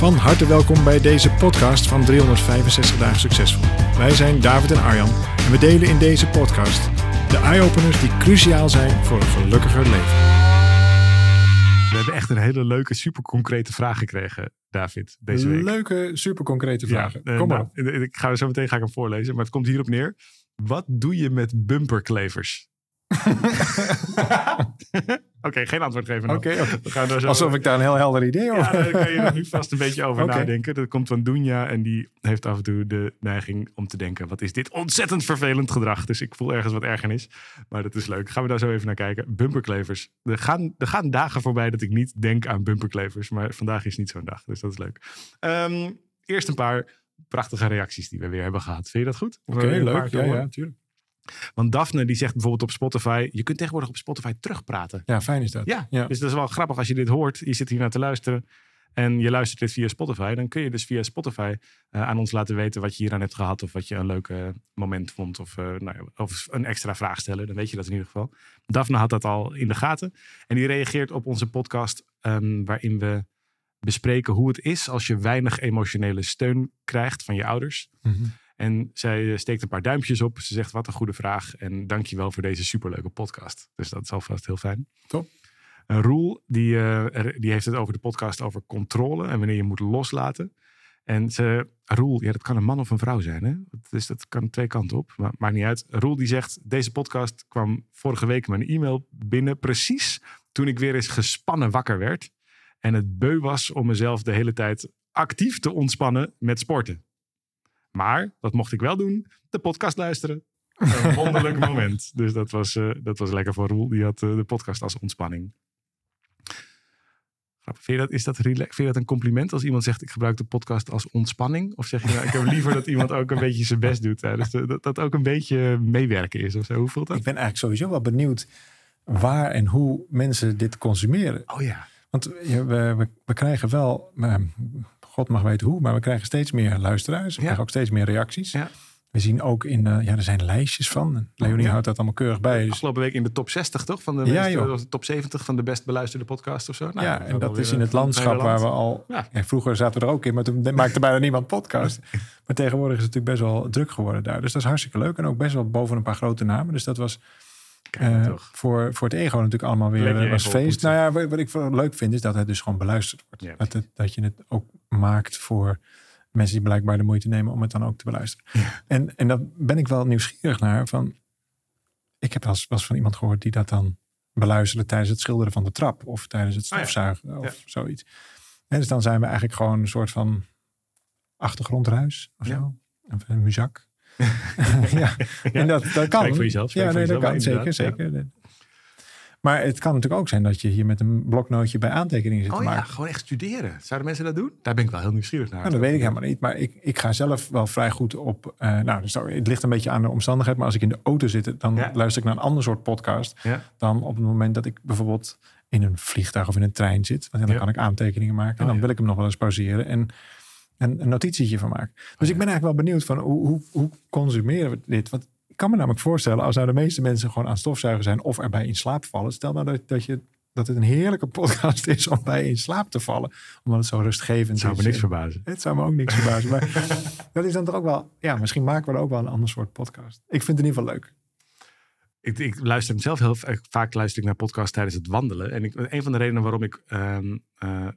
Van harte welkom bij deze podcast van 365 dagen succesvol. Wij zijn David en Arjan en we delen in deze podcast de eye-openers die cruciaal zijn voor een gelukkiger leven. We hebben echt een hele leuke, super concrete vraag gekregen, David, deze week. Leuke, super concrete vragen. Ja, eh, Kom maar. nou, ik ga zo meteen ga ik hem voorlezen, maar het komt hierop neer. Wat doe je met bumperklevers? Oké, geen antwoord geven. Oké, alsof ik daar een heel helder idee over Ja, daar kan je nu vast een beetje over nadenken. Dat komt van Dunja en die heeft af en toe de neiging om te denken... wat is dit ontzettend vervelend gedrag. Dus ik voel ergens wat ergernis. Maar dat is leuk. Gaan we daar zo even naar kijken. Bumperklevers. Er gaan, er gaan dagen voorbij dat ik niet denk aan bumperklevers. Maar vandaag is niet zo'n dag, dus dat is leuk. Ehm, eerst een paar prachtige reacties die we weer hebben gehad. Vind je dat goed? Oké, leuk. Ja, ja, tuurlijk. Want Daphne die zegt bijvoorbeeld op Spotify... je kunt tegenwoordig op Spotify terugpraten. Ja, fijn is dat. Ja, Ja. dus dat is wel grappig als je dit hoort. Je zit hier naar te luisteren en je luistert dit via Spotify. Dan kun je dus via Spotify eh, aan ons laten weten wat je hier aan hebt gehad. Of wat je een leuk eh, moment vond. Of, eh, nou ja, of een extra vraag stellen. Dan weet je dat in ieder geval. Daphne had dat al in de gaten. En die reageert op onze podcast ehm, waarin we bespreken hoe het is als je weinig emotionele steun krijgt van je ouders. Mhm. En zij eh, steekt een paar duimpjes op. Ze zegt wat een goede vraag. En dankjewel voor deze superleuke podcast. Dus dat is alvast heel fijn. Top. En Roel, die, eh, die heeft het over de podcast over controle. En wanneer je moet loslaten. En ze, Roel, ja, dat kan een man of een vrouw zijn. Hè? Dus dat kan twee kanten op. Maar maakt niet uit. Roel die zegt, deze podcast kwam vorige week mijn e-mail binnen. Precies toen ik weer eens gespannen wakker werd. En het beu was om mezelf de hele tijd actief te ontspannen met sporten. Maar, dat mocht ik wel doen, de podcast luisteren. Een wonderlijk moment. Dus dat was, eh, dat was lekker voor Roel. Die had eh, de podcast als ontspanning. Grappig. Vind je, dat, is dat rela- vind je dat een compliment als iemand zegt ik gebruik de podcast als ontspanning? Of zeg je nou ik heb liever dat iemand ook een beetje zijn best doet? de- dat dat ook een beetje meewerken is of zo. Hoe voelt dat? Ik ben eigenlijk sowieso wel benieuwd waar en hoe mensen dit consumeren. Oh ja. Want we, we, we krijgen wel, maar God mag weten hoe, maar we krijgen steeds meer luisteraars. We krijgen ook steeds meer reacties. Ja. We zien ook in, eh, ja, er zijn lijstjes van. Leonie Ja. houdt dat allemaal keurig bij. Dus, Afgelopen week in de top 60 toch? Van de, Ja, meest- de top 70 van de best beluisterde podcast of zo. Nou, ja, en dat is in eh, het landschap waar we al... Ja. Ja, vroeger zaten we er ook in, maar toen maakte bijna niemand podcast. Maar tegenwoordig is het natuurlijk best wel druk geworden daar. Dus dat is hartstikke leuk. En ook best wel boven een paar grote namen. Dus dat was Kijk, eh, voor, voor het ego natuurlijk allemaal weer Lekker eh, was ego feest. oppoetsen. Nou ja, wat, ik leuk vind is dat het dus gewoon beluisterd wordt. Ja. Dat, het, dat je het ook maakt voor mensen die blijkbaar de moeite nemen om het dan ook te beluisteren. En, en daar ben ik wel nieuwsgierig naar. Van, ik heb wel eens, van iemand gehoord die dat dan beluisterde tijdens het schilderen van de trap. Of tijdens het ja. stofzuigen of zoiets. En dus dan zijn we eigenlijk gewoon een soort van achtergrondruis of zo. Of een muzak. ja, en dat, dat kan. Spreek voor jezelf, spreek Ja, voor nee, dat kan. maar Zeker, zeker. Maar het kan natuurlijk ook zijn dat je hier met een bloknootje bij aantekeningen zit Oh te ja, gewoon echt studeren. Zouden mensen dat doen? Daar ben ik wel heel nieuwsgierig naar. Nou, dat weet ik helemaal niet. Maar ik, ik ga zelf wel vrij goed op. eh, nou, dus het ligt een beetje aan de omstandigheid. Maar als ik in de auto zit, dan Ja. luister ik naar een ander soort podcast. Ja. Dan op het moment dat ik bijvoorbeeld in een vliegtuig of in een trein zit. Want dan Ja. kan ik aantekeningen maken. En Oh, dan ja. wil ik hem nog wel eens pauzeren. En en een notitietje van maken. Dus Oh, ik ben eigenlijk wel benieuwd van hoe, hoe, hoe consumeren we dit? Want ik kan me namelijk voorstellen, als nou de meeste mensen gewoon aan het stofzuigen zijn of erbij in slaap vallen. Stel nou dat, dat, je, dat het een heerlijke podcast is om bij in slaap te vallen. Omdat het zo rustgevend zou me is. niks En- verbazen. het zou me ook niks verbazen. Maar dat is dan toch ook wel... Ja, misschien maken we er ook wel een ander soort podcast. Ik vind het in ieder geval leuk. Ik, ik luister zelf heel vaak luister ik naar podcasts tijdens het wandelen. En ik, een van de redenen waarom ik ehm, eh,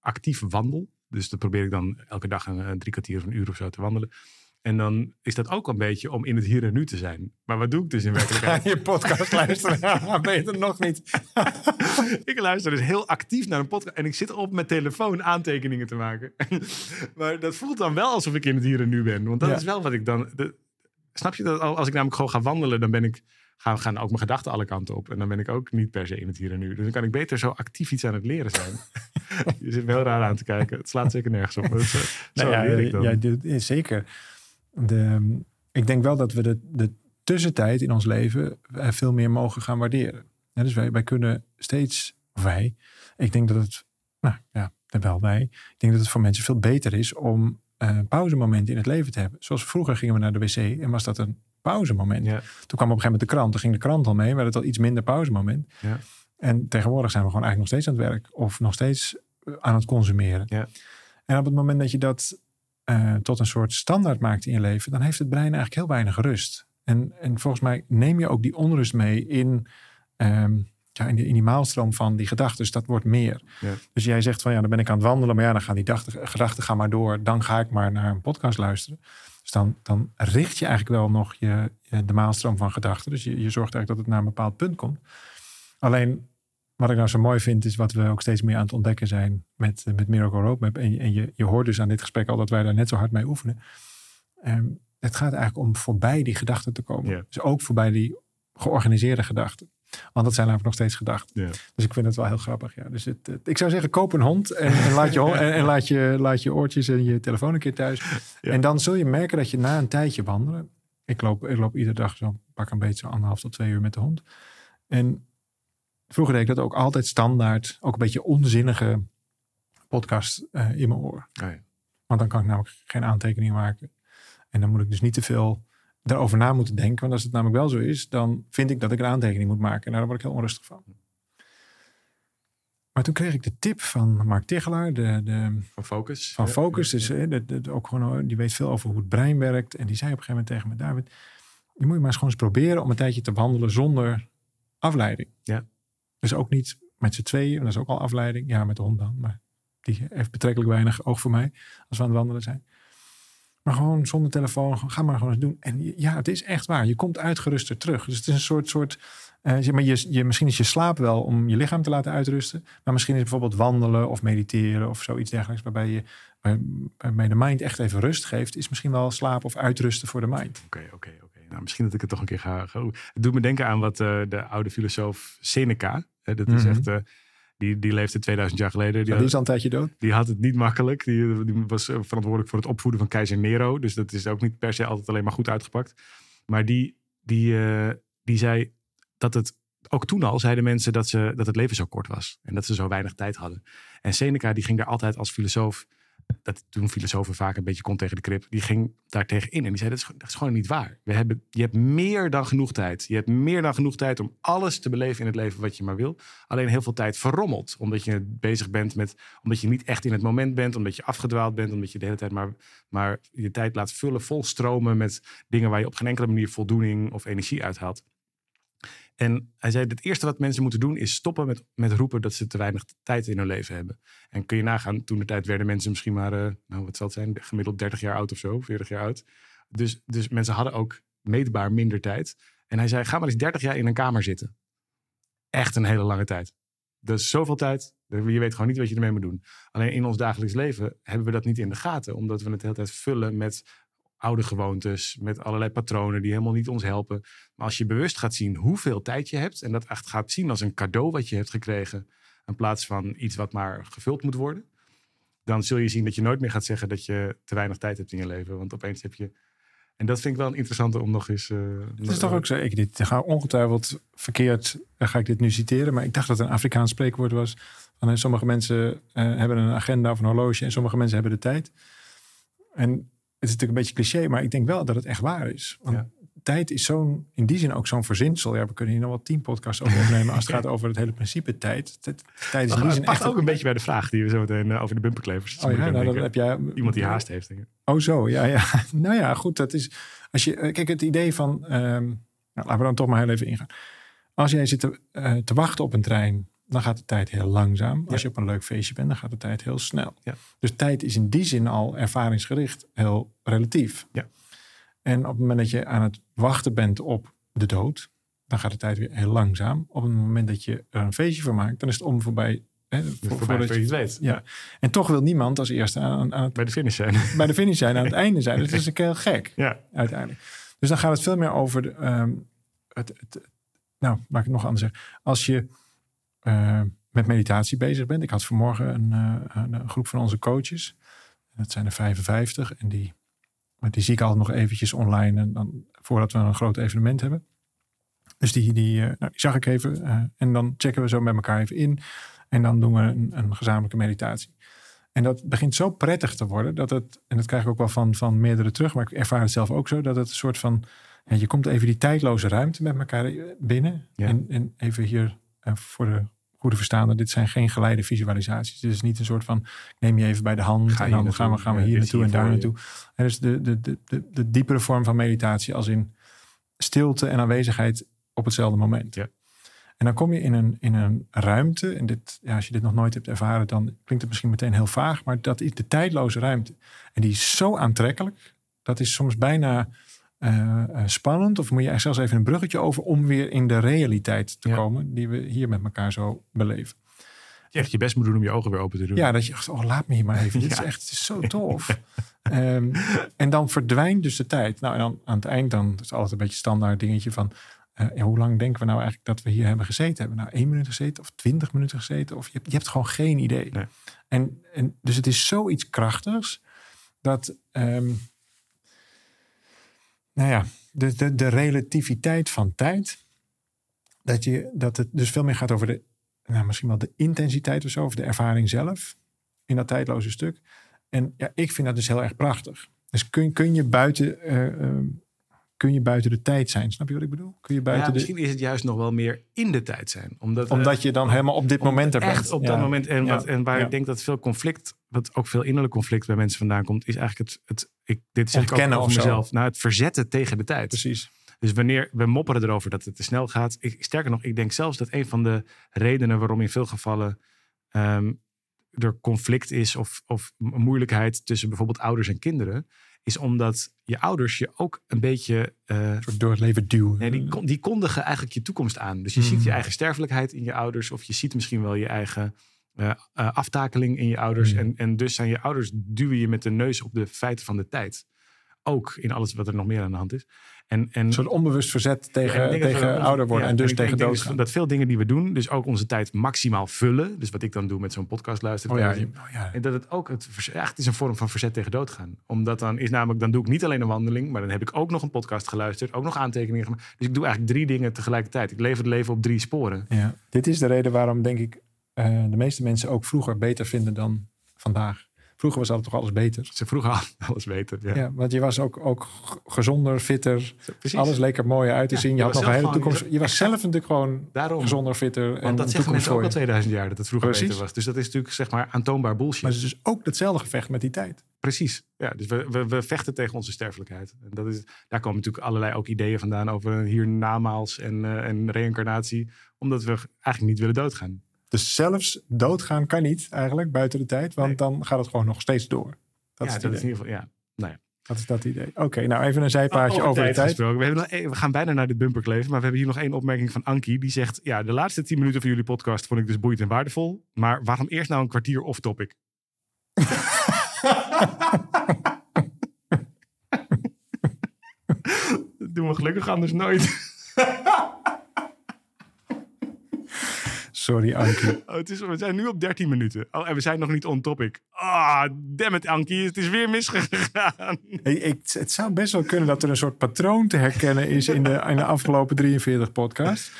actief wandel. Dus dat probeer ik dan elke dag een, een drie kwartier of een uur of zo te wandelen. En dan is dat ook een beetje om in het hier en nu te zijn. Maar wat doe ik dus in werkelijkheid? je podcast luisteren. Ja, ben je er nog niet? ik luister dus heel actief naar een podcast. En ik zit op mijn telefoon aantekeningen te maken. maar dat voelt dan wel alsof ik in het hier en nu ben. Want dat Ja. is wel wat ik dan... De, snap je dat? Als ik namelijk gewoon ga wandelen, dan ben ik gaan, gaan ook mijn gedachten alle kanten op. En dan ben ik ook niet per se in het hier en nu. Dus dan kan ik beter zo actief iets aan het leren zijn. je zit me heel raar aan te kijken. Het slaat zeker nergens op. Dus, uh, nou ja, ja, ja, zeker. De, ik denk wel dat we de, de tussentijd in ons leven eh, veel meer mogen gaan waarderen. dus wij, wij kunnen steeds, wij, ik denk dat het, nou ja, wel wij, ik denk dat het voor mensen veel beter is om uh, pauzemomenten in het leven te hebben. Zoals vroeger gingen we naar de wc en was dat een pauzemoment. Ja. Toen kwam op een gegeven moment de krant, toen ging de krant al mee, hadden het al iets minder pauzemoment. Ja. En tegenwoordig zijn we gewoon eigenlijk nog steeds aan het werk of nog steeds eh, aan het consumeren. Ja. En op het moment dat je dat uh, tot een soort standaard maakt in je leven, dan heeft het brein eigenlijk heel weinig rust. En, en volgens mij neem je ook die onrust mee in, um, ja, in, die, in die maalstroom van die gedachten. Dus dat wordt meer. Ja. Dus jij zegt van ja, dan ben ik aan het wandelen, maar ja, dan gaan die gedachten gaan maar door. Dan ga ik maar naar een podcast luisteren. Dus dan, dan richt je eigenlijk wel nog je, de maalstroom van gedachten. Dus je, je zorgt eigenlijk dat het naar een bepaald punt komt. Alleen wat ik nou zo mooi vind, is wat we ook steeds meer aan het ontdekken zijn met, met Miracle Roadmap. En, en je, je hoort dus aan dit gesprek al dat wij daar net zo hard mee oefenen. Um, het gaat eigenlijk om voorbij die gedachten te komen. Dus ook voorbij die georganiseerde gedachten. Want dat zijn namelijk nog steeds gedachten. Dus ik vind het wel heel grappig. Ja. Dus het, ik zou zeggen, koop een hond en, en laat, je, en, laat, je, laat je oortjes en je telefoon een keer thuis. En dan zul je merken dat je na een tijdje wandelen. Ik loop, ik loop iedere dag zo pak een beetje zo anderhalf tot twee uur met de hond. En vroeger deed ik dat ook altijd standaard. Ook een beetje onzinnige podcast uh, in mijn oor. Oh ja. Want dan kan ik namelijk geen aantekeningen maken. En dan moet ik dus niet te veel daarover na moeten denken. Want als het namelijk wel zo is, dan vind ik dat ik een aantekening moet maken. En daar word ik heel onrustig van. Maar toen kreeg ik de tip van Mark Tichelaar, de, de, van Focus. Van Focus, dus de, ook gewoon, die weet veel over hoe het brein werkt. En die zei op een gegeven moment tegen me, David, je moet je maar eens gewoon eens proberen om een tijdje te behandelen zonder afleiding. Ja. Dus ook niet met z'n tweeën, dat is ook al afleiding. Ja, met de hond dan, maar die heeft betrekkelijk weinig oog voor mij als we aan het wandelen zijn. Maar gewoon zonder telefoon, ga maar gewoon eens doen. En ja, het is echt waar. Je komt uitgeruster terug. Dus het is een soort, soort uh, zeg maar je, je, misschien is je slaap wel om je lichaam te laten uitrusten. Maar misschien is bijvoorbeeld wandelen of mediteren of zoiets dergelijks. Waarbij je waarbij de mind echt even rust geeft. Is misschien wel slaap of uitrusten voor de mind. Oké, oké, oké. Nou, misschien dat ik het toch een keer ga. ga het doet me denken aan wat uh, de oude filosoof Seneca. Uh, dat is mm -hmm. echt die, die leefde 2000 jaar geleden. Die, die is al een tijdje dood. Die had het niet makkelijk. Die, die, was verantwoordelijk voor het opvoeden van keizer Nero. Dus dat is ook niet per se altijd alleen maar goed uitgepakt. Maar die, die, uh, die zei dat het... Ook toen al zeiden mensen dat, ze, dat het leven zo kort was. En dat ze zo weinig tijd hadden. En Seneca die ging daar altijd als filosoof dat toen filosofen vaak een beetje kon tegen de krip, die ging daar tegen in. En die zei, dat is, gewoon niet waar. We hebben, je hebt meer dan genoeg tijd. Je hebt meer dan genoeg tijd om alles te beleven in het leven wat je maar wil. Alleen heel veel tijd verrommelt. Omdat je bezig bent met, omdat je niet echt in het moment bent, omdat je afgedwaald bent, omdat je de hele tijd maar, maar je tijd laat vullen, vol stromen met dingen waar je op geen enkele manier voldoening of energie uithaalt. En hij zei, het eerste wat mensen moeten doen is stoppen met, met roepen dat ze te weinig tijd in hun leven hebben. En kun je nagaan, toen de tijd werden mensen misschien maar, uh, nou wat zal het zijn, gemiddeld 30 jaar oud of zo, 40 jaar oud. Dus, dus mensen hadden ook meetbaar minder tijd. En hij zei, ga maar eens 30 jaar in een kamer zitten. Echt een hele lange tijd. Dat is zoveel tijd, je weet gewoon niet wat je ermee moet doen. Alleen in ons dagelijks leven hebben we dat niet in de gaten, omdat we het de hele tijd vullen met oude gewoontes, met allerlei patronen die helemaal niet ons helpen. Maar als je bewust gaat zien hoeveel tijd je hebt en dat echt gaat zien als een cadeau wat je hebt gekregen, in plaats van iets wat maar gevuld moet worden, dan zul je zien dat je nooit meer gaat zeggen dat je te weinig tijd hebt in je leven. Want opeens heb je. En dat vind ik wel een interessante om nog eens. Uh, het is toch ook zo. Ik dit ga ongetwijfeld verkeerd. ga ik dit nu citeren. Maar ik dacht dat het een Afrikaans spreekwoord was. Van, eh, sommige mensen uh, hebben een agenda of een horloge. En sommige mensen hebben de tijd. En het is natuurlijk een beetje cliché, maar ik denk wel dat het echt waar is. Want tijd is zo'n, in die zin ook zo'n verzinsel. Ja, we kunnen hier nog wel tien podcasts over opnemen als het gaat over het hele principe tijd. Tijd is in die zin echt... ook een beetje bij de vraag die we zo meteen uh, over de bumperklevers. Oh ja, nou, dan heb jij... Iemand die haast heeft, denk ik. Oh zo, ja, ja. nou ja, goed, dat is... Als je, eh, kijk, het idee van... Um, nou, laten we dan toch maar heel even ingaan. Als jij zit te, uh, te wachten op een trein dan gaat de tijd heel langzaam. Als je op een leuk feestje bent, dan gaat de tijd heel snel. Ja. Dus tijd is in die zin al ervaringsgericht heel relatief. Ja. En op het moment dat je aan het wachten bent op de dood, dan gaat de tijd weer heel langzaam. Op het moment dat je er een feestje van maakt, dan is het om voorbij. Hè, voor, voorbij je het weet. Ja. En toch wil niemand als eerste aan, aan het, bij de finish zijn. Bij de finish zijn, aan het einde zijn. Dus dat is een heel gek, ja. uiteindelijk. Dus dan gaat het veel meer over de, um, het, het, nou, laat ik het nog anders zeggen. Als je met meditatie bezig bent. Ik had vanmorgen een, uh, een, groep van onze coaches. Dat zijn er 55. En die, die zie ik altijd nog eventjes online. En dan, voordat we een groot evenement hebben. Dus die, die, uh, nou, die zag ik even. en dan checken we zo met elkaar even in. En dan doen we een, een gezamenlijke meditatie. En dat begint zo prettig te worden dat het, en dat krijg ik ook wel van, van meerdere terug, maar ik ervaar het zelf ook zo, dat het een soort van, ja, je komt even die tijdloze ruimte met elkaar binnen. En, en even hier uh, voor de goede verstaande, dit zijn geen geleide visualisaties. Dit is niet een soort van, neem je even bij de hand en dan gaan we, gaan we hier naartoe en daar naartoe. En dus de, de, de, de, de diepere vorm van meditatie als in stilte en aanwezigheid op hetzelfde moment. Ja. En dan kom je in een, in een ruimte. En dit, ja, als je dit nog nooit hebt ervaren, dan klinkt het misschien meteen heel vaag. Maar dat is de tijdloze ruimte. En die is zo aantrekkelijk. Dat is soms bijna uh, spannend. Of moet je er zelfs even een bruggetje over om weer in de realiteit te komen. Die we hier met elkaar zo beleven. Je echt je best moet doen om je ogen weer open te doen. Ja, dat je echt, oh laat me hier maar even. Dit is echt is zo tof. um, en dan verdwijnt dus de tijd. Nou, en dan aan het eind, dan is altijd een beetje standaard dingetje van uh, hoe lang denken we nou eigenlijk dat we hier hebben gezeten? Hebben we nou één minuut gezeten of twintig minuten gezeten? Of je, je hebt gewoon geen idee. Nee. En, en dus het is zoiets krachtigs dat, um, nou ja, de, de, de relativiteit van tijd, dat, je, dat het dus veel meer gaat over de, nou, misschien wel de intensiteit of zo, of de ervaring zelf in dat tijdloze stuk. En ja, ik vind dat dus heel erg prachtig. Dus kun, kun je buiten uh, kun je buiten de tijd zijn. Snap je wat ik bedoel? Kun je buiten ja, misschien is het juist nog wel meer in de tijd zijn. Omdat, omdat eh, je dan helemaal op dit moment er bent. Echt op dat moment. En, wat, en waar ik denk dat veel conflict, wat ook veel innerlijk conflict bij mensen vandaan komt, is eigenlijk het, het ik, dit zeg ik ook over mezelf, nou, het verzetten tegen de tijd. Precies. Dus wanneer we mopperen erover dat het te snel gaat. Ik, sterker nog, ik denk zelfs dat een van de redenen waarom in veel gevallen um, er conflict is of, of moeilijkheid tussen bijvoorbeeld ouders en kinderen, is omdat je ouders je ook een beetje... Uh, door het leven duwen. Nee, die, die kondigen eigenlijk je toekomst aan. Dus je ziet je eigen sterfelijkheid in je ouders. Of je ziet misschien wel je eigen uh, uh, aftakeling in je ouders. Mm. En, en dus zijn je ouders duwen je met de neus op de feiten van de tijd. Ook in alles wat er nog meer aan de hand is. En, en, een soort onbewust verzet tegen, tegen ouder worden en dus tegen dood. Dat veel dingen die we doen, dus ook onze tijd maximaal vullen. Dus wat ik dan doe met zo'n podcast luisteren. Oh ja, oh ja. En dat het ook, het, ja, het is een vorm van verzet tegen doodgaan. Omdat dan is namelijk, dan doe ik niet alleen een wandeling, maar dan heb ik ook nog een podcast geluisterd, ook nog aantekeningen gemaakt. Dus ik doe eigenlijk drie dingen tegelijkertijd. Ik leef het leven op drie sporen. Ja. Dit is de reden waarom, denk ik, uh, de meeste mensen ook vroeger beter vinden dan vandaag. Vroeger was altijd toch alles beter. Ze vroeger alles beter. Ja. ja, want je was ook, ook gezonder, fitter. Precies. Alles leek er mooier uit te zien. Je, had nog een hele toekomst. Je was zelf natuurlijk gewoon Daarom. gezonder, fitter. Want en dat zeggen mensen ook al 2000 jaar dat het vroeger Precies. beter was. Dus dat is natuurlijk zeg maar aantoonbaar bullshit. Maar het is dus ook hetzelfde gevecht met die tijd. Precies. Ja, dus we, we, we vechten tegen onze sterfelijkheid. En dat is, daar komen natuurlijk allerlei ook ideeën vandaan over hiernamaals en, uh, en reïncarnatie. Omdat we eigenlijk niet willen doodgaan. Dus zelfs doodgaan kan niet eigenlijk buiten de tijd, want dan gaat het gewoon nog steeds door. Dat ja, is dat is in ieder geval, ja. Nou ja. Dat is dat idee. Oké, nou even een zijpaadje oh, over, de tijd. We, nog, we gaan bijna naar de bumper kleven, maar we hebben hier nog één opmerking van Ankie. Die zegt, ja, de laatste tien minuten van jullie podcast vond ik dus boeiend en waardevol. Maar waarom eerst nou een kwartier off-topic? doen we gelukkig anders nooit. Sorry, Ankie. Oh, het is, we zijn nu op 13 minuten. Oh, en we zijn nog niet on topic. Ah, damn it, Ankie. Het is weer misgegaan. Hey, ik, het zou best wel kunnen dat er een soort patroon te herkennen is in de, in de afgelopen 43 podcasts.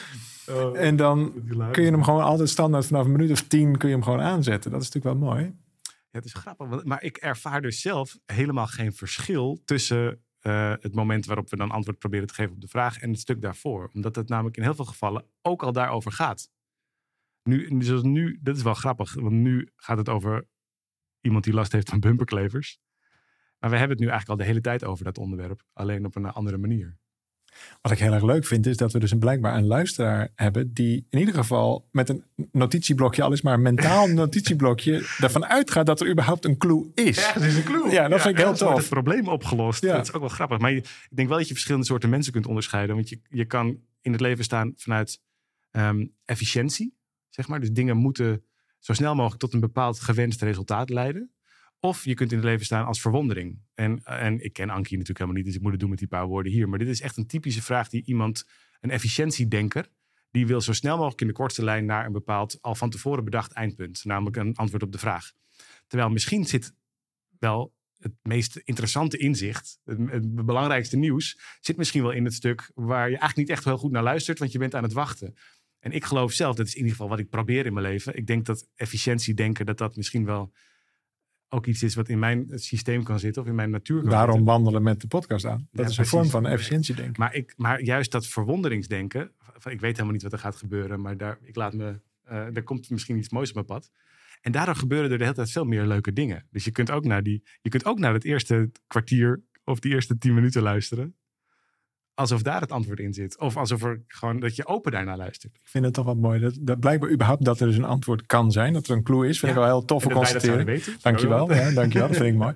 Oh, en dan kun je hem gewoon altijd standaard vanaf een minuut of tien kun je hem gewoon aanzetten. Dat is natuurlijk wel mooi. Ja, het is grappig. Maar ik ervaar dus zelf helemaal geen verschil tussen uh, het moment waarop we dan antwoord proberen te geven op de vraag en het stuk daarvoor. Omdat het namelijk in heel veel gevallen ook al daarover gaat. Nu, zoals nu, dat is wel grappig, want nu gaat het over iemand die last heeft van bumperklevers. Maar we hebben het nu eigenlijk al de hele tijd over dat onderwerp, alleen op een andere manier. Wat ik heel erg leuk vind, is dat we dus een, blijkbaar een luisteraar hebben die in ieder geval met een notitieblokje, al is maar een mentaal notitieblokje, ervan uitgaat dat er überhaupt een clue is. Ja, er is een clue. Ja, dat vind ik heel tof. het probleem opgelost. Ja. Dat is ook wel grappig. Maar ik denk wel dat je verschillende soorten mensen kunt onderscheiden. Want je, je kan in het leven staan vanuit ehm, efficiëntie. Zeg maar. Dus dingen moeten zo snel mogelijk tot een bepaald gewenst resultaat leiden. Of je kunt in het leven staan als verwondering. En, en ik ken Ankie natuurlijk helemaal niet, dus ik moet het doen met die paar woorden hier. Maar dit is echt een typische vraag die iemand, een efficiëntiedenker, die wil zo snel mogelijk in de kortste lijn naar een bepaald, al van tevoren bedacht eindpunt. Namelijk een antwoord op de vraag. Terwijl misschien zit wel het meest interessante inzicht, het, belangrijkste nieuws, zit misschien wel in het stuk waar je eigenlijk niet echt heel goed naar luistert, want je bent aan het wachten. En ik geloof zelf, dat is in ieder geval wat ik probeer in mijn leven. Ik denk dat efficiëntie denken, dat dat misschien wel ook iets is wat in mijn systeem kan zitten of in mijn natuur kan Daarom zitten. wandelen met de podcast aan. Dat Ja, is een precies. vorm van efficiëntie, denk ik. Maar, ik, maar juist dat verwonderingsdenken, van ik weet helemaal niet wat er gaat gebeuren, maar daar, ik laat me, eh er komt misschien iets moois op mijn pad. En daardoor gebeuren er de hele tijd veel meer leuke dingen. Dus je kunt ook naar, die, je kunt ook naar het eerste kwartier of die eerste tien minuten luisteren. Alsof daar het antwoord in zit. Of alsof er gewoon dat je open daarnaar luistert. Ik vind het toch wat mooi. Dat, dat blijkbaar überhaupt dat er dus een antwoord kan zijn. Dat er een clue is. Vind Ja. ik wel heel tof constateren. weten. Dankjewel. Ja, dankjewel. Dat vind ik mooi.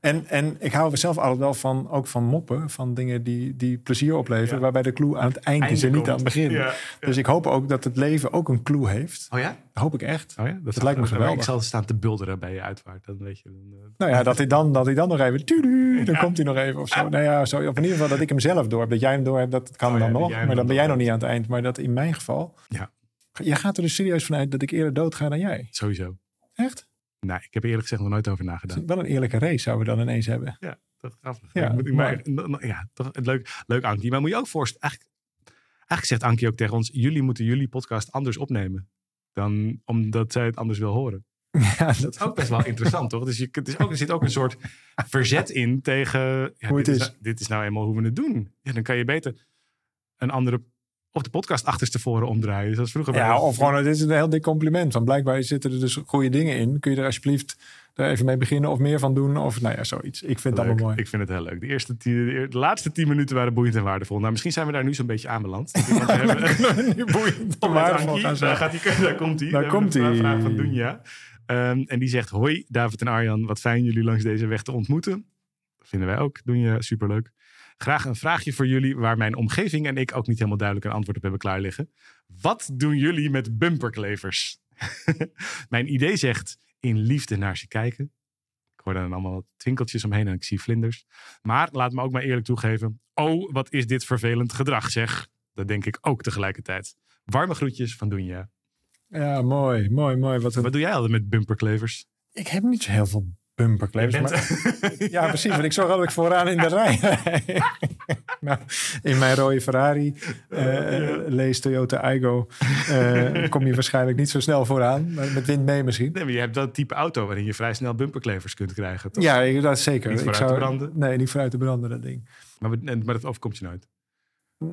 En, en ik hou er zelf altijd wel van, ook van moppen. Van dingen die, die plezier opleveren. Ja. Waarbij de clue aan het eind is en niet komt. aan het begin. Dus ik hoop ook dat het leven ook een clue heeft. Oh ja? Hoop ik echt. Oh ja? Dat, lijkt me geweldig. Ik zal staan te bulderen bij je uitvaart. Dan weet je. Dan, eh, Nou ja, dat hij dan, dat hij dan nog even... tudu, dan Ja. komt hij nog even of zo. Nou ja, zo, of in ieder geval dat ik hem zelf door heb. Dat jij hem door hebt, dat kan Oh dan nog. Maar dan ben jij nog niet aan het eind. Maar dat in mijn geval... Ja. Jij gaat er dus serieus vanuit dat ik eerder dood ga dan jij. sowieso. Echt? Nou, ik heb er eerlijk gezegd nog nooit over nagedacht. wel een eerlijke race zouden we dan ineens hebben. Ja, dat grappig. Ja, Ik maar, ja, toch leuk, leuk Ankie. Maar moet je ook voorstellen, eigenlijk, eigenlijk zegt Ankie ook tegen ons, jullie moeten jullie podcast anders opnemen. Dan omdat zij het anders wil horen. Ja, dat Dat is ook best wel interessant, toch? Dus je, het is ook, er zit ook een soort verzet in tegen, ja, Hoe het dit, is. nou- dit is nou eenmaal hoe we het doen. Ja, dan kan je beter een andere, of de podcast achterstevoren omdraaien. Dus dat is vroeger Ja, of gewoon, dit is een heel dik compliment. Want blijkbaar zitten er dus goede dingen in. Kun je er alsjeblieft er even mee beginnen of meer van doen? Of nou ja, zoiets. Ik vind het Leuk. allemaal mooi. Ik vind het heel leuk. De, eerste de, laatste tien minuten waren boeiend en waardevol. Nou, misschien zijn we daar nu zo'n beetje aanbeland. Nu boeiend waardevol gaan daar, zijn. gaat die, daar komt hij. Daar komt hij. Een vraag van Dunja. Ehm, en die zegt, hoi David en Arjan, wat fijn jullie langs deze weg te ontmoeten. Dat vinden wij ook, Dunja, superleuk. Graag een vraagje voor jullie waar mijn omgeving en ik ook niet helemaal duidelijk een antwoord op hebben klaar liggen. Wat doen jullie met bumperklevers? mijn idee zegt in liefde naar ze kijken. Ik hoor dan allemaal wat twinkeltjes omheen en ik zie vlinders. Maar laat me ook maar eerlijk toegeven. Oh, wat is dit vervelend gedrag zeg. Dat denk ik ook tegelijkertijd. Warme groetjes van Dunja. Ja, mooi, mooi, mooi. Wat een... Wat doe jij altijd met bumperklevers? Ik heb niet zo heel veel bumperklevers. Maar... Ja, precies. Want ik zorg altijd vooraan in de rij. nou, in mijn rode Ferrari, eh, lees Toyota Igo, eh, kom je waarschijnlijk niet zo snel vooraan. Maar met wind mee misschien. Nee, maar je hebt dat type auto waarin je vrij snel bumperklevers kunt krijgen. Toch? Ja, ik- dat zeker. Niet ik vooruit te branden? Nee, niet vooruit te branden, dat ding. Maar, maar dat overkomt je nooit.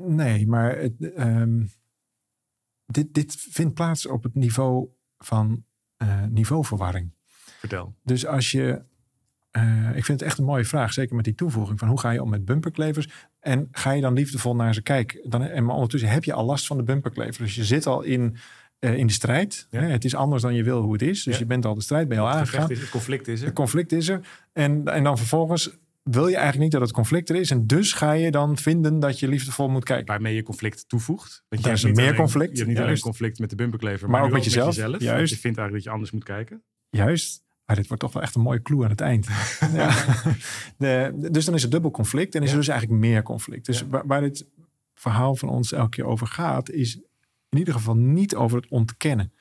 Nee, maar het, ehm, dit, dit vindt plaats op het niveau van eh, niveauverwarring. Vertel. Dus als je. eh, ik vind het echt een mooie vraag, zeker met die toevoeging van hoe ga je om met bumperklevers en ga je dan liefdevol naar ze kijken. Dan, en maar ondertussen heb je al last van de bumperklevers. Dus je zit al in, eh, in de strijd. Ja. Hè? Het is anders dan je wil hoe het is. Dus Ja. je bent al de strijd bij al Het, gevecht aangegaan. is, het conflict is er. Het conflict is er. En, en dan vervolgens wil je eigenlijk niet dat het conflict er is. En dus ga je dan vinden dat je liefdevol moet kijken. Waarmee je conflict toevoegt. Want je is meer alleen- conflict, Je hebt niet alleen juist. conflict met de bumperklever, Maar maar, ook met jezelf, want juist. je vindt eigenlijk dat je anders moet kijken. Juist. Maar dit wordt toch wel echt een mooie clue aan het eind. ja. de, dus dan is het dubbel conflict en is er dus eigenlijk meer conflict. Dus waar, waar dit verhaal van ons elke keer over gaat, is in ieder geval niet over het ontkennen.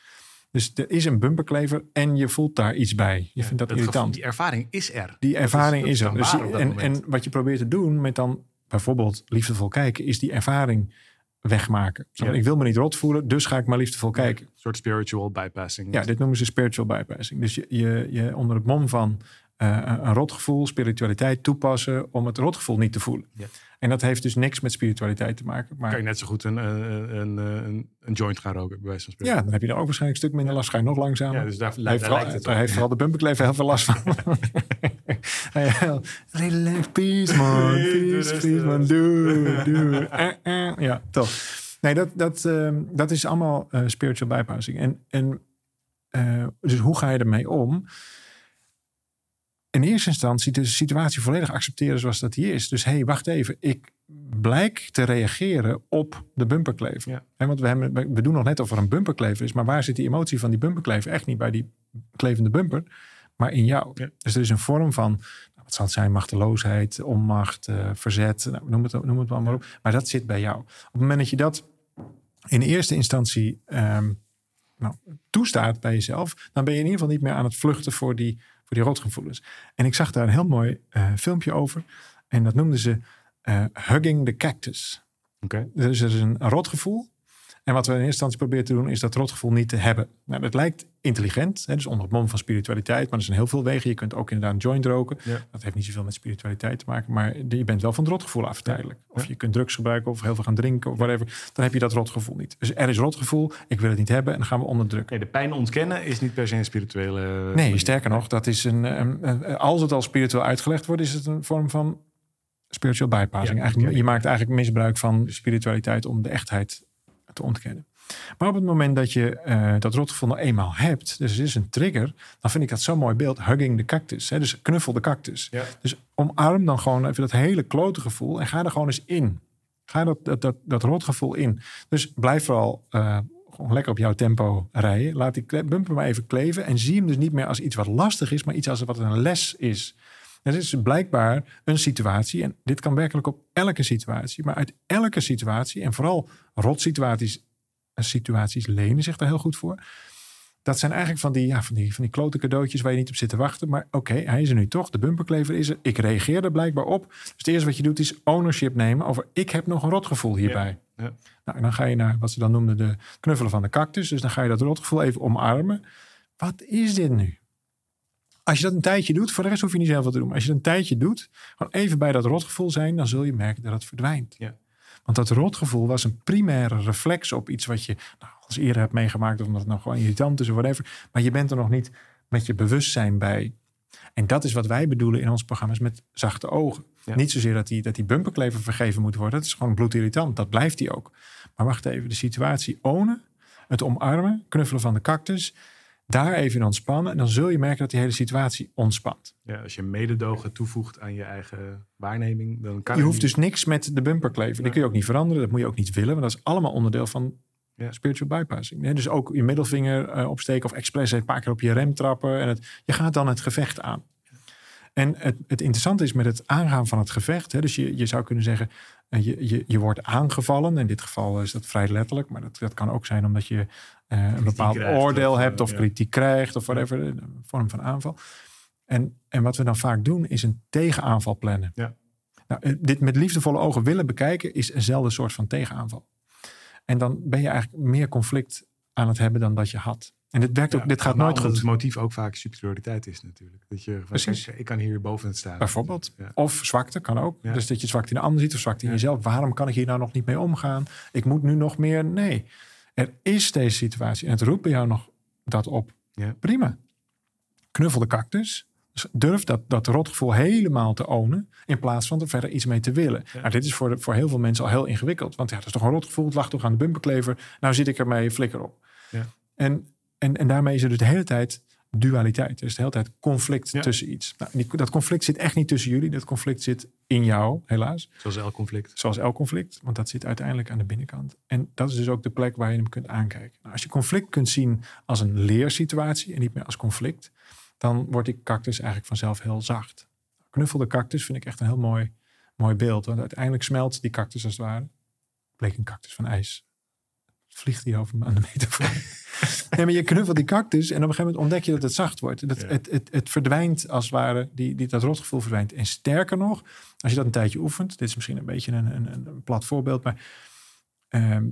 Dus er is een bumperklever en je voelt daar iets bij. Je vindt dat, irritant. Die ervaring is er. Die ervaring dat is, is er. Dus en, en wat je probeert te doen met dan bijvoorbeeld liefdevol kijken, is die ervaring wegmaken. Ja. Ik wil me niet rot voelen, dus ga ik maar liefdevol kijken. Een soort spiritual bypassing. Ja, dit noemen ze spiritual bypassing. Dus je, je, je onder het mom van eh, een rotgevoel, spiritualiteit toepassen om het rotgevoel niet te voelen. Ja. En dat heeft dus niks met spiritualiteit te maken. Maar kan je net zo goed een, eh, een, een, een, een joint gaan roken, bij wijze van spreken. ja, dan heb je er ook waarschijnlijk een stuk minder last. Ga je nog langzamer. Ja, dus daar, heeft, vooral, lijkt het daar heeft vooral de bumperklever heel veel last van. Relax, peace man. Peace, peace man. Doe, doe. Eh, eh. Ja, toch. Nee, dat, dat, ehm, dat is allemaal eh, spiritual bypassing. En, en eh, dus hoe ga je ermee om? In eerste instantie de situatie volledig accepteren zoals dat die is. Dus hé, hey, wacht even. Ik blijk te reageren op de bumperklever. Ja. Hè, want we, hebben, we doen nog net of er een bumperklever is. Maar waar zit die emotie van die bumperklever? Echt niet bij die klevende bumper, maar in jou. Ja. Dus er is een vorm van, nou, wat zal het zijn, machteloosheid, onmacht, eh, verzet. Nou, noem, het, noem het maar, maar op. Maar dat zit bij jou. Op het moment dat je dat in eerste instantie ehm, nou, toestaat bij jezelf, dan ben je in ieder geval niet meer aan het vluchten voor die, voor die rotgevoelens. En ik zag daar een heel mooi uh, filmpje over. En dat noemden ze uh, Hugging the Cactus. Oké. Dus er is een rotgevoel. En wat we in eerste instantie proberen te doen, is dat rotgevoel niet te hebben. Nou, dat lijkt intelligent, hè, dus onder het mom van spiritualiteit, maar er zijn heel veel wegen. Je kunt ook inderdaad een joint roken. Ja. Dat heeft niet zoveel met spiritualiteit te maken, maar je bent wel van het rotgevoel af tijdelijk. Of je kunt drugs gebruiken of heel veel gaan drinken of whatever. Dan heb je dat rotgevoel niet. Dus er is rotgevoel, ik wil het niet hebben en dan gaan we onderdrukken. Nee, de pijn ontkennen is niet per se een spirituele... Nee, sterker nog, dat is een, een, een, als het al spiritueel uitgelegd wordt, is het een vorm van spiritual bypassing. Ja, eigenlijk. Je maakt eigenlijk misbruik van spiritualiteit om de echtheid te ontkennen. Maar op het moment dat je uh, dat rotgevoel nou eenmaal hebt, dus er is een trigger, dan vind ik dat zo'n mooi beeld. Hugging the cactus. Hè? Dus knuffel de cactus. Ja. Dus omarm dan gewoon even dat hele klote gevoel en ga er gewoon eens in. Ga dat, dat, dat, dat rotgevoel in. Dus blijf vooral uh, gewoon lekker op jouw tempo rijden. Laat die bumper maar even kleven en zie hem dus niet meer als iets wat lastig is, maar iets als wat een les is. Het is blijkbaar een situatie, en dit kan werkelijk op elke situatie, maar uit elke situatie, en vooral rotsituaties situaties lenen zich daar heel goed voor. Dat zijn eigenlijk van die, ja, van die, van die klote cadeautjes waar je niet op zit te wachten. Maar oké, okay, hij is er nu toch. De bumperklever is er. Ik reageer er blijkbaar op. Dus het eerste wat je doet is ownership nemen over ik heb nog een rotgevoel hierbij. Ja, ja. Nou, en dan ga je naar wat ze dan noemden de knuffelen van de cactus. Dus dan ga je dat rotgevoel even omarmen. Wat is dit nu? Als je dat een tijdje doet, voor de rest hoef je niet zoveel te doen. Maar als je dat een tijdje doet, gewoon even bij dat rotgevoel zijn, dan zul je merken dat het verdwijnt. Ja. Want dat rotgevoel was een primaire reflex op iets wat je nou, als eerder hebt meegemaakt. Of omdat het nou gewoon irritant is of whatever. Maar je bent er nog niet met je bewustzijn bij. En dat is wat wij bedoelen in ons programma's met zachte ogen. Ja. Niet zozeer dat die, dat die bumperklever vergeven moet worden. Dat is gewoon bloedirritant. Dat blijft die ook. Maar wacht even, de situatie ownen. Het omarmen, knuffelen van de cactus. Daar even in ontspannen. En dan zul je merken dat die hele situatie ontspant. Ja, als je mededogen toevoegt aan je eigen waarneming, dan kan Je hoeft niet. dus niks met de bumperklever. Die Nee. kun je ook niet veranderen. Dat moet je ook niet willen. Want dat is allemaal onderdeel van Ja. spiritual bypassing. Nee, dus ook je middelvinger eh, opsteken of expres een paar keer op je rem trappen. En het, je gaat dan het gevecht aan. En het, het interessante is met het aangaan van het gevecht. Hè, dus je, je zou kunnen zeggen, je, je, je wordt aangevallen. In dit geval is dat vrij letterlijk. Maar dat, dat kan ook zijn omdat je eh, een bepaald krijgt oordeel of, eh, hebt. Of ja. kritiek krijgt of whatever. Een vorm van aanval. En, en wat we dan vaak doen is een tegenaanval plannen. Ja. Nou, eh, dit met liefdevolle ogen willen bekijken is eenzelfde soort van tegenaanval. En dan ben je eigenlijk meer conflict aan het hebben dan dat je had. En dit, werkt ook, Ja, dit gaat nooit goed. het motief ook vaak superioriteit is natuurlijk. Dat je, Precies. kijk, ik kan hier boven het staan. Bijvoorbeeld. Ja. Of zwakte kan ook. Ja. Dus dat je zwakte in de ander ziet of zwakte in jezelf. Waarom kan ik hier nou nog niet mee omgaan? Ik moet nu nog meer. Nee, er is deze situatie en het roept bij jou nog dat op. Ja. Prima. Knuffel de cactus. Dus durf dat, dat rotgevoel helemaal te ownen. In plaats van er verder iets mee te willen. Ja. Nou, dit is voor, de, voor heel veel mensen al heel ingewikkeld. Want ja, dat is toch een rotgevoel. Het lag toch aan de bumperklever. Nou zit ik ermee flikker op. Ja. En, en, en daarmee is er dus de hele tijd dualiteit. Er is de hele tijd conflict Ja. tussen iets. Nou, die, dat conflict zit echt niet tussen jullie. Dat conflict zit in jou, helaas. Zoals elk conflict. Zoals elk conflict. Want dat zit uiteindelijk aan de binnenkant. En dat is dus ook de plek waar je hem kunt aankijken. Nou, als je conflict kunt zien als een leersituatie en niet meer als conflict, dan wordt die cactus eigenlijk vanzelf heel zacht. Knuffel de cactus vind ik echt een heel mooi, mooi beeld. Want uiteindelijk smelt die cactus als het ware. Bleek een cactus van ijs. Vliegt hier over me aan de metafoor. nee, maar je knuffelt die cactus en op een gegeven moment ontdek je dat het zacht wordt. Dat, Ja. het, het, het verdwijnt als het ware, die, die, dat rotgevoel verdwijnt. En sterker nog, als je dat een tijdje oefent, dit is misschien een beetje een, een, een plat voorbeeld, maar ehm,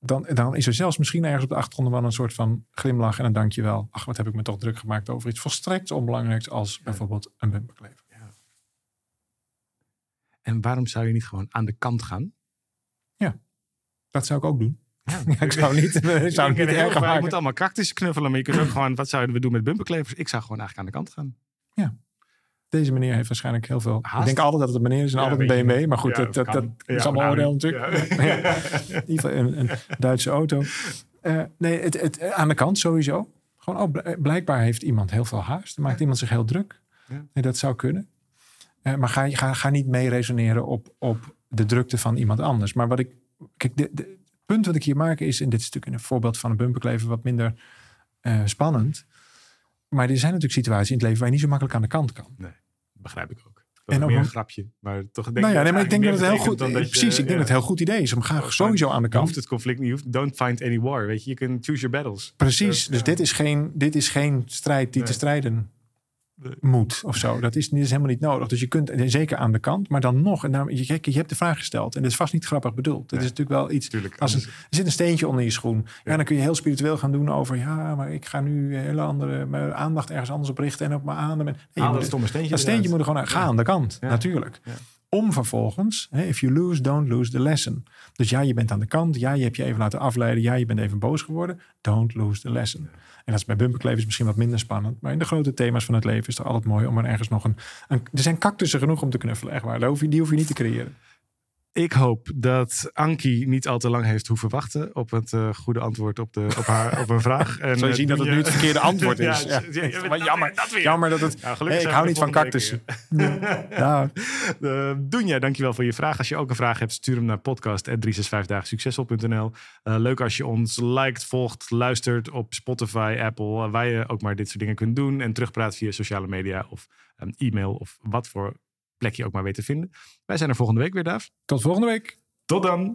dan, dan is er zelfs misschien ergens op de achtergrond wel een soort van glimlach en een dankjewel. Ach, wat heb ik me toch druk gemaakt over iets volstrekt onbelangrijks als bijvoorbeeld een bumperklever. En waarom zou je niet gewoon aan de kant gaan? Dat zou ik ook doen. Ja, Ja, ik zou niet, ik zou het niet ken heel erger veel- Je maken. moet allemaal cactus knuffelen, maar je kunt ook gewoon, wat zouden we doen met bumperklevers? Ik zou gewoon eigenlijk aan de kant gaan. Deze meneer heeft waarschijnlijk heel veel. Haast. Ik denk altijd dat het een meneer is en Ja, altijd een BMW. Maar goed, Ja, dat, dat, Ja, is allemaal nou, oordeel natuurlijk. ja. Ja. In ieder geval een, Duitse auto. Eh, nee, het, het, aan de kant sowieso. Gewoon, oh, bl- blijkbaar heeft iemand heel veel haast. Dan maakt iemand zich heel druk. Ja. Nee, dat zou kunnen. Eh, maar ga, ga, ga niet mee resoneren op, op de drukte van iemand anders. Maar wat ik. Kijk, de, de, punt wat ik hier maak is. En dit is natuurlijk een voorbeeld van een bumperklever wat minder eh, spannend. Maar er zijn natuurlijk situaties in het leven waar je niet zo makkelijk aan de kant kan. Begrijp ik ook. Dat En ook meer een grapje. Maar toch denk Nou ja, ik nee, maar ik denk dat het heel goed is. Precies, ik denk dat het heel goed idee is. Om ga sowieso aan de Je kant. hoeft het conflict niet. hoeft- Don't find any war. Weet je, je kunt choose your battles. Precies, dus dit is geen, dit is geen strijd die Nee. te strijden Nee. Moet of zo. Dat is, is helemaal niet nodig. Dus je kunt zeker aan de kant, maar dan nog. En je, je hebt de vraag gesteld en dat is vast niet grappig bedoeld. Het is natuurlijk wel iets. Tuurlijk. Als een, er zit een steentje onder je schoen. Ja. Ja. dan kun je heel spiritueel gaan doen over. Ja, maar ik ga nu hele andere mijn aandacht ergens anders op richten en op mijn adem. En, dat stomme steentje dat steentje moet er gewoon uit. Ga Ja. aan de kant, Ja. natuurlijk. Om vervolgens, hè, if you lose, don't lose the lesson. Dus ja, je bent aan de kant. Ja, je hebt je even laten afleiden. Ja, je bent even boos geworden. Don't lose the lesson. En dat is bij bumperkleven is misschien wat minder spannend. Maar in de grote thema's van het leven is het altijd mooi om er ergens nog een... een er zijn cactussen genoeg om te knuffelen, echt waar. Daar hoef je, die hoef je niet te creëren. Ik hoop dat Ankie niet al te lang heeft hoeven wachten op het eh, goede antwoord op, de, op, haar, op een vraag. En, Zul je eh, zien dat het nu het verkeerde antwoord is. Ja, Ja. ja, ja, Maar jammer, dat weer. jammer dat het... Nou, gelukkig Nee, ik hou niet van cactussen. Ja. Uh, Doenja, dankjewel voor je vraag. Als je ook een vraag hebt, stuur hem naar podcast.365dagensuccesvol.nl. Uh, leuk als je ons liked, volgt, luistert op Spotify, Apple, waar je ook maar dit soort dingen kunt doen. En terugpraat via sociale media of um, e-mail of wat voor plek je ook maar weet te vinden. Wij zijn er volgende week weer, Daaf. Tot volgende week. Tot dan!